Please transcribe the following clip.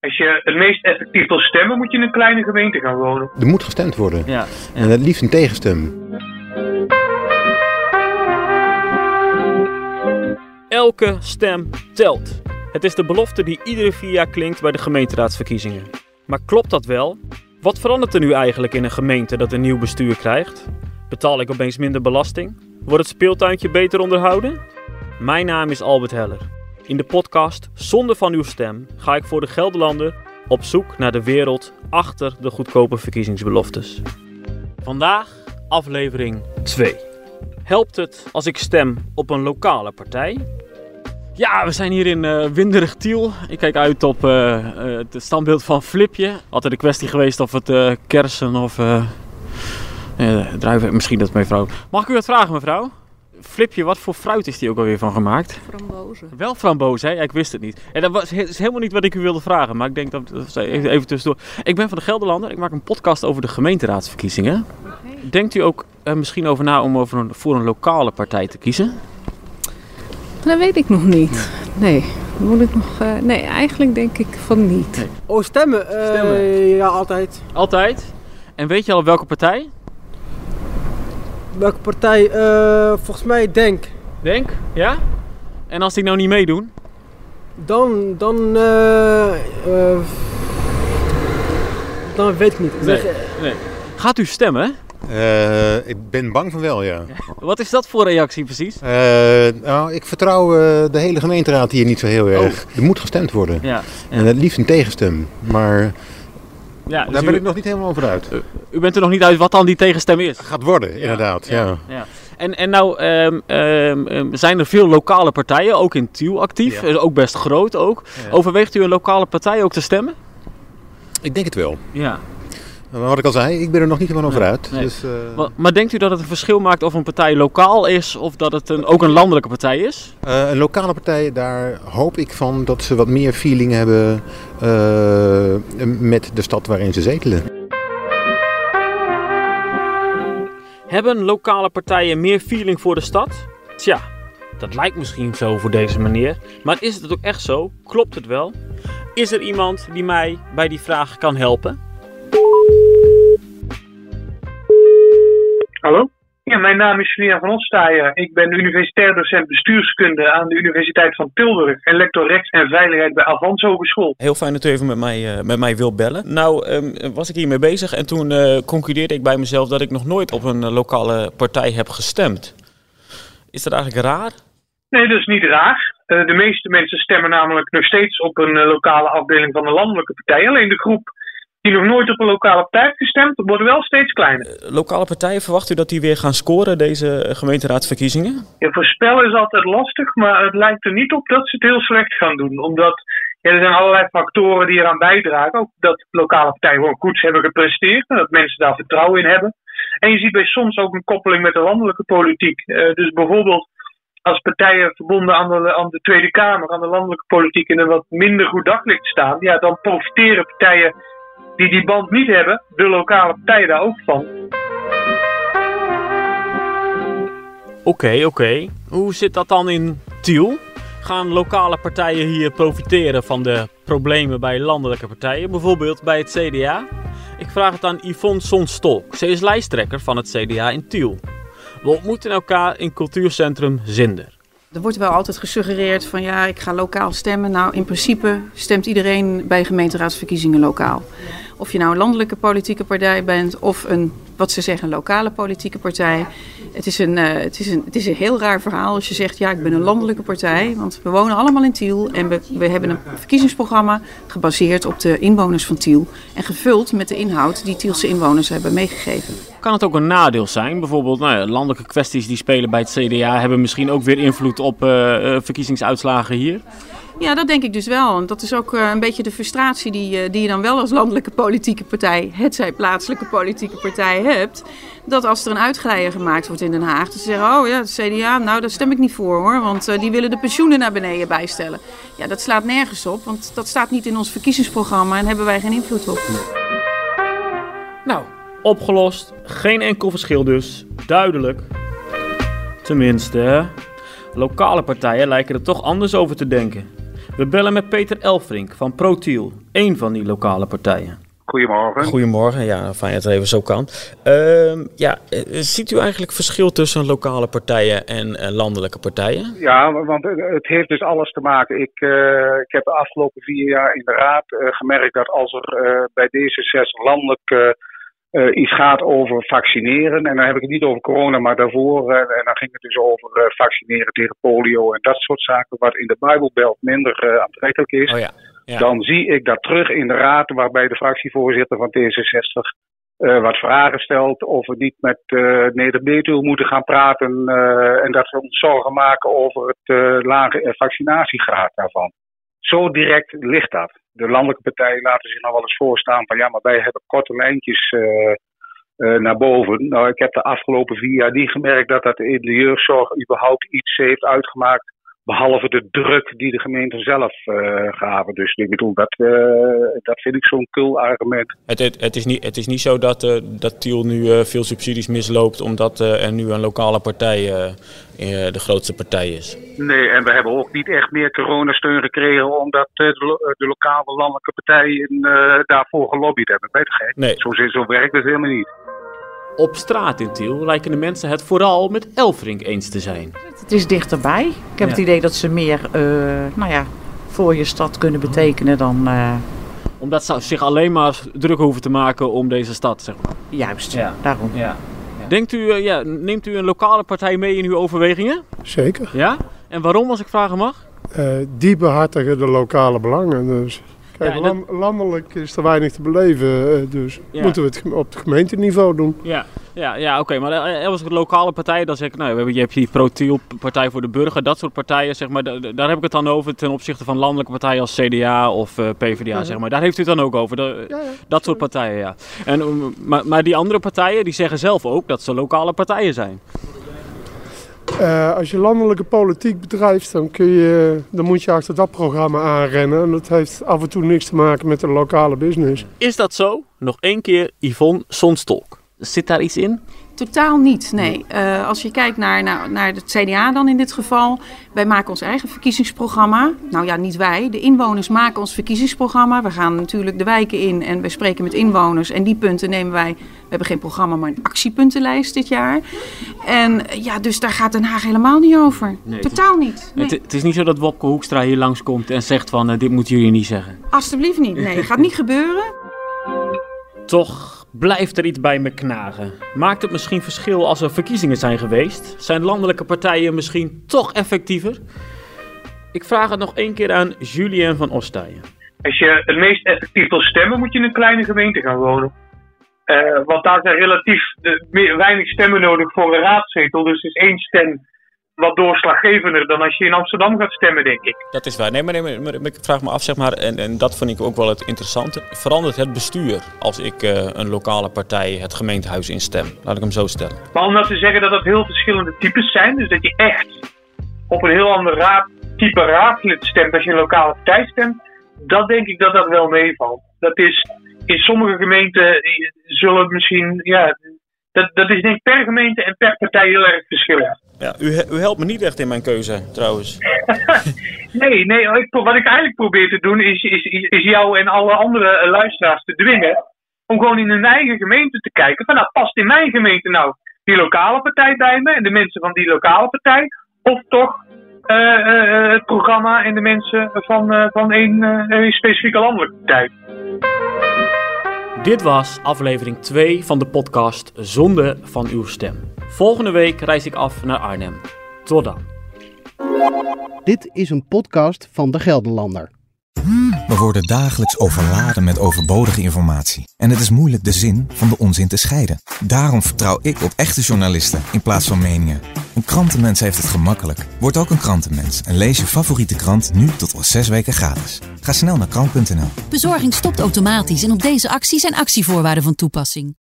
Als je het meest effectief wil stemmen, moet je in een kleine gemeente gaan wonen. Er moet gestemd worden. Ja. En het liefst een tegenstem. Elke stem telt. Het is de belofte die iedere vier jaar klinkt bij de gemeenteraadsverkiezingen. Maar klopt dat wel? Wat verandert er nu eigenlijk in een gemeente dat een nieuw bestuur krijgt? Betaal ik opeens minder belasting? Wordt het speeltuintje beter onderhouden? Mijn naam is Albert Heller. In de podcast Zonde van uw stem ga ik voor de Gelderlander op zoek naar de wereld achter de goedkope verkiezingsbeloftes. Vandaag aflevering 2. Helpt het als ik stem op een lokale partij? Ja, we zijn hier in eh winderig Tiel. Ik kijk uit op eh, eh, het standbeeld van Flipje. Altijd de kwestie geweest of het kersen of druiven... Misschien dat mevrouw... Mag ik u wat vragen, mevrouw? Flipje, wat voor fruit is die ook alweer van gemaakt? Frambozen. Wel framboos, hè? Ja, ik wist het niet. En dat was, is helemaal niet wat ik u wilde vragen, maar ik denk dat... even, even tussendoor. Ik ben van de Gelderlander. Ik maak een podcast over de gemeenteraadsverkiezingen. Denkt u ook er misschien over na om over een, voor een lokale partij te kiezen? Dat weet ik nog niet. Nee, moet ik nog. eh, nee, eigenlijk denk ik van niet. Nee. Oh, stemmen? Eh, Stemmen. Ja, altijd. Altijd. En weet je al welke partij? Welke partij? Eh, volgens mij Denk. Denk, ja? En als die nou niet meedoen? Dan, dan, eh, eh, dan weet ik niet. Nee. zeg, eh, Gaat u stemmen? Eh, ik ben bang van wel, ja. Wat is dat voor reactie precies? Eh, nou, ik vertrouw de hele gemeenteraad hier niet zo heel erg. Er moet gestemd worden. Ja, En het liefst een tegenstem. Maar ja dus daar u, ben ik nog niet helemaal over uit. u bent er nog niet uit wat dan die tegenstem is? Gaat worden, inderdaad. Ja. Ja. En, en nou ehm, ehm, ehm, zijn er veel lokale partijen, ook in Tiel actief, Ja. eh, ook best groot ook. Ja. Overweegt u een lokale partij ook te stemmen? Ik denk het wel. Ja. Maar wat ik al zei, ik ben er nog niet helemaal over uit. nee. Dus, eh, Maar, maar denkt u dat het een verschil maakt of een partij lokaal is of dat het een, ook een landelijke partij is? eh, een lokale partij, daar hoop ik van dat ze wat meer feeling hebben eh, met de stad waarin ze zetelen. Hebben lokale partijen meer feeling voor de stad? Tja, dat lijkt misschien zo voor deze meneer. Maar is het ook echt zo? Klopt het wel? Is er iemand die mij bij die vraag kan helpen? Hallo? Ja, mijn naam is Julian van Ostaaien. Ik ben universitair docent bestuurskunde aan de Universiteit van Tilburg en lector rechts en veiligheid bij Avans Hogeschool. Heel fijn dat u even met mij, eh, met mij wilt bellen. Nou, ehm, was ik hiermee bezig en toen eh, concludeerde ik bij mezelf dat ik nog nooit op een eh, lokale partij heb gestemd. Is dat eigenlijk raar? Nee, dat is niet raar. Eh, de meeste mensen stemmen namelijk nog steeds op een lokale afdeling van een landelijke partij. Alleen de groep die nog nooit op een lokale partij gestemd, wordt wel steeds kleiner. Eh, Lokale partijen, verwacht u dat die weer gaan scoren, deze eh, gemeenteraadsverkiezingen? Ja, voorspellen is altijd lastig, maar het lijkt er niet op dat ze het heel slecht gaan doen. Omdat ja, er zijn allerlei factoren die eraan bijdragen. Ook dat lokale partijen gewoon goed hebben gepresteerd en dat mensen daar vertrouwen in hebben. En je ziet bij soms ook een koppeling met de landelijke politiek. Eh, dus bijvoorbeeld als partijen verbonden aan de, aan de Tweede Kamer, aan de landelijke politiek in een wat minder goed daglicht staan, ja, dan profiteren partijen die die band niet hebben, de lokale partijen daar ook van. Oké, oké. Hoe zit dat dan in Tiel? Gaan lokale partijen hier profiteren van de problemen bij landelijke partijen, bijvoorbeeld bij het CDA? Ik vraag het aan Yvonne Sonstolk. Ze is lijsttrekker van het CDA in Tiel. We ontmoeten elkaar in cultuurcentrum Zinder. Er wordt wel altijd gesuggereerd van ja, ik ga lokaal stemmen. Nou, in principe stemt iedereen bij gemeenteraadsverkiezingen lokaal. Of je nou een landelijke politieke partij bent of een, wat ze zeggen, lokale politieke partij. Het is, een, eh, het, is een, het is een heel raar verhaal als je zegt ja, ik ben een landelijke partij. Want we wonen allemaal in Tiel en we, we hebben een verkiezingsprogramma gebaseerd op de inwoners van Tiel. En gevuld met de inhoud die Tielse inwoners hebben meegegeven. Kan het ook een nadeel zijn? Bijvoorbeeld nou ja, landelijke kwesties die spelen bij het CDA hebben misschien ook weer invloed op eh, eh, verkiezingsuitslagen hier? Ja, dat denk ik dus wel. En dat is ook eh, een beetje de frustratie die, eh, die je dan wel als landelijke politieke partij, het zij plaatselijke politieke partij hebt. Dat als er een uitglijder gemaakt wordt in Den Haag, dat ze zeggen, oh ja, het CDA, nou daar stem ik niet voor hoor. Want eh, die willen de pensioenen naar beneden bijstellen. Ja, dat slaat nergens op, want dat staat niet in ons verkiezingsprogramma en hebben wij geen invloed op. Nou, opgelost. Geen enkel verschil dus. Duidelijk. Tenminste, lokale partijen lijken er toch anders over te denken. We bellen met Peter Elfrink van ProTiel, één van die lokale partijen. Goedemorgen. Goedemorgen, ja, fijn dat het even zo kan. Ehm, ja, eh, ziet u eigenlijk verschil tussen lokale partijen en eh, landelijke partijen? Ja, want het heeft dus alles te maken. Ik, eh, ik heb de afgelopen vier jaar in de Raad gemerkt dat als er bij D66 landelijk iets gaat over vaccineren, en dan heb ik het niet over corona, maar daarvoor, en dan ging het dus over vaccineren tegen polio en dat soort zaken, wat in de Bijbelbelt minder aantrekkelijk is. Oh ja. Dan zie ik dat terug in de raad, waarbij de fractievoorzitter van T66 uh, wat vragen stelt. Of we niet met uh, Neder-Betuwe moeten gaan praten. Uh, en dat we ons zorgen maken over het lage vaccinatiegraad daarvan. Zo direct ligt dat. De landelijke partijen laten zich nog wel eens voorstaan van ja, maar wij hebben korte lijntjes naar boven. Nou, ik heb de afgelopen vier jaar niet gemerkt dat dat in de jeugdzorg überhaupt iets heeft uitgemaakt Behalve de druk die de gemeenten zelf uh, gaven. Dus ik bedoel, dat, uh, dat vind ik zo'n kul argument. Het, het, het, is niet, het is niet zo dat, uh, dat Tiel nu veel subsidies misloopt omdat er nu een lokale partij de grootste partij is. Nee, en we hebben ook niet echt meer coronasteun gekregen omdat de, de lokale landelijke partijen daarvoor gelobbyd hebben. Weet je gek? Nee. Zo, zo werkt het helemaal niet. Op straat in Tiel lijken de mensen het vooral met Elfrink eens te zijn. Het is dichterbij. Ik heb het idee dat ze meer uh, nou ja, voor je stad kunnen betekenen dan... Uh... Omdat ze zich alleen maar druk hoeven te maken om deze stad, zeg maar. Juist, ja. daarom. Ja. Denkt u, uh, ja, neemt u een lokale partij mee in uw overwegingen? Zeker. Ja? En waarom, als ik vragen mag? die behartigen de lokale belangen. Dus Kijk, ja, dat... landelijk is er weinig te beleven, dus ja. moeten we het op het gemeenteniveau doen. Ja, ja, ja oké. Okay. Maar er was een lokale partij, dan zeg ik, nou, je hebt die Protiel, Partij voor de Burger, dat soort partijen, zeg maar. Daar heb ik het dan over ten opzichte van landelijke partijen als CDA of uh, PvdA, ja. zeg maar. Daar heeft u het dan ook over, de, dat soort partijen, ja. En, maar, maar die andere partijen, die zeggen zelf ook dat ze lokale partijen zijn. Uh, als je landelijke politiek bedrijft, dan, kun je, dan moet je achter dat programma aanrennen. En dat heeft af en toe niks te maken met de lokale business. Is dat zo? Nog één keer Yvonne Sonstolk. Zit daar iets in? Totaal niet, nee. Uh, als je kijkt naar, naar, naar het CDA dan in dit geval. Wij maken ons eigen verkiezingsprogramma. Nou ja, niet wij. De inwoners maken ons verkiezingsprogramma. We gaan natuurlijk de wijken in en we spreken met inwoners. En die punten nemen wij... We hebben geen programma, maar een actiepuntenlijst dit jaar. En ja, dus daar gaat Den Haag helemaal niet over. Nee, Totaal niet. Nee. Het, het, is niet zo dat Wopke Hoekstra hier langskomt en zegt van... Uh, dit moeten jullie niet zeggen. Alsjeblieft niet. Nee, gaat niet gebeuren. Toch blijft er iets bij me knagen. Maakt het misschien verschil als er verkiezingen zijn geweest? Zijn landelijke partijen misschien toch effectiever? Ik vraag het nog één keer aan Julien van Ostijen. Als je het meest effectief wil stemmen, moet je in een kleine gemeente gaan wonen. Uh, want daar zijn relatief de, weinig stemmen nodig voor een raadzetel. Dus is één stem wat doorslaggevender dan als je in Amsterdam gaat stemmen, denk ik. Dat is waar. Nee, maar, nee, maar, ik vraag me af, zeg maar, en, en dat vind ik ook wel het interessante. Verandert het bestuur als ik uh, een lokale partij het gemeentehuis instem? Laat ik hem zo stellen. Maar om nou te zeggen dat dat heel verschillende types zijn, dus dat je echt op een heel ander raad, type raadslid stemt als je een lokale partij stemt, dat denk ik dat dat wel meevalt. Dat is in sommige gemeenten zullen misschien, ja, dat, dat is denk ik per gemeente en per partij heel erg verschillend. Ja, u, u helpt me niet echt in mijn keuze, trouwens. nee, nee ik, wat ik eigenlijk probeer te doen is, is, is jou en alle andere eh, luisteraars te dwingen om gewoon in hun eigen gemeente te kijken van nou past in mijn gemeente nou die lokale partij bij me en de mensen van die lokale partij of toch uh, uh, het programma en de mensen van, uh, van een, een specifieke landelijke partij. Dit was aflevering 2 van de podcast Zonde van uw stem. Volgende week reis ik af naar Arnhem. Tot dan. Dit is een podcast van De Gelderlander. We worden dagelijks overladen met overbodige informatie. En het is moeilijk de zin van de onzin te scheiden. Daarom vertrouw ik op echte journalisten in plaats van meningen. Een krantenmens heeft het gemakkelijk. Word ook een krantenmens en lees je favoriete krant nu tot al zes weken gratis. Ga snel naar krant.nl. Bezorging stopt automatisch en op deze actie zijn actievoorwaarden van toepassing.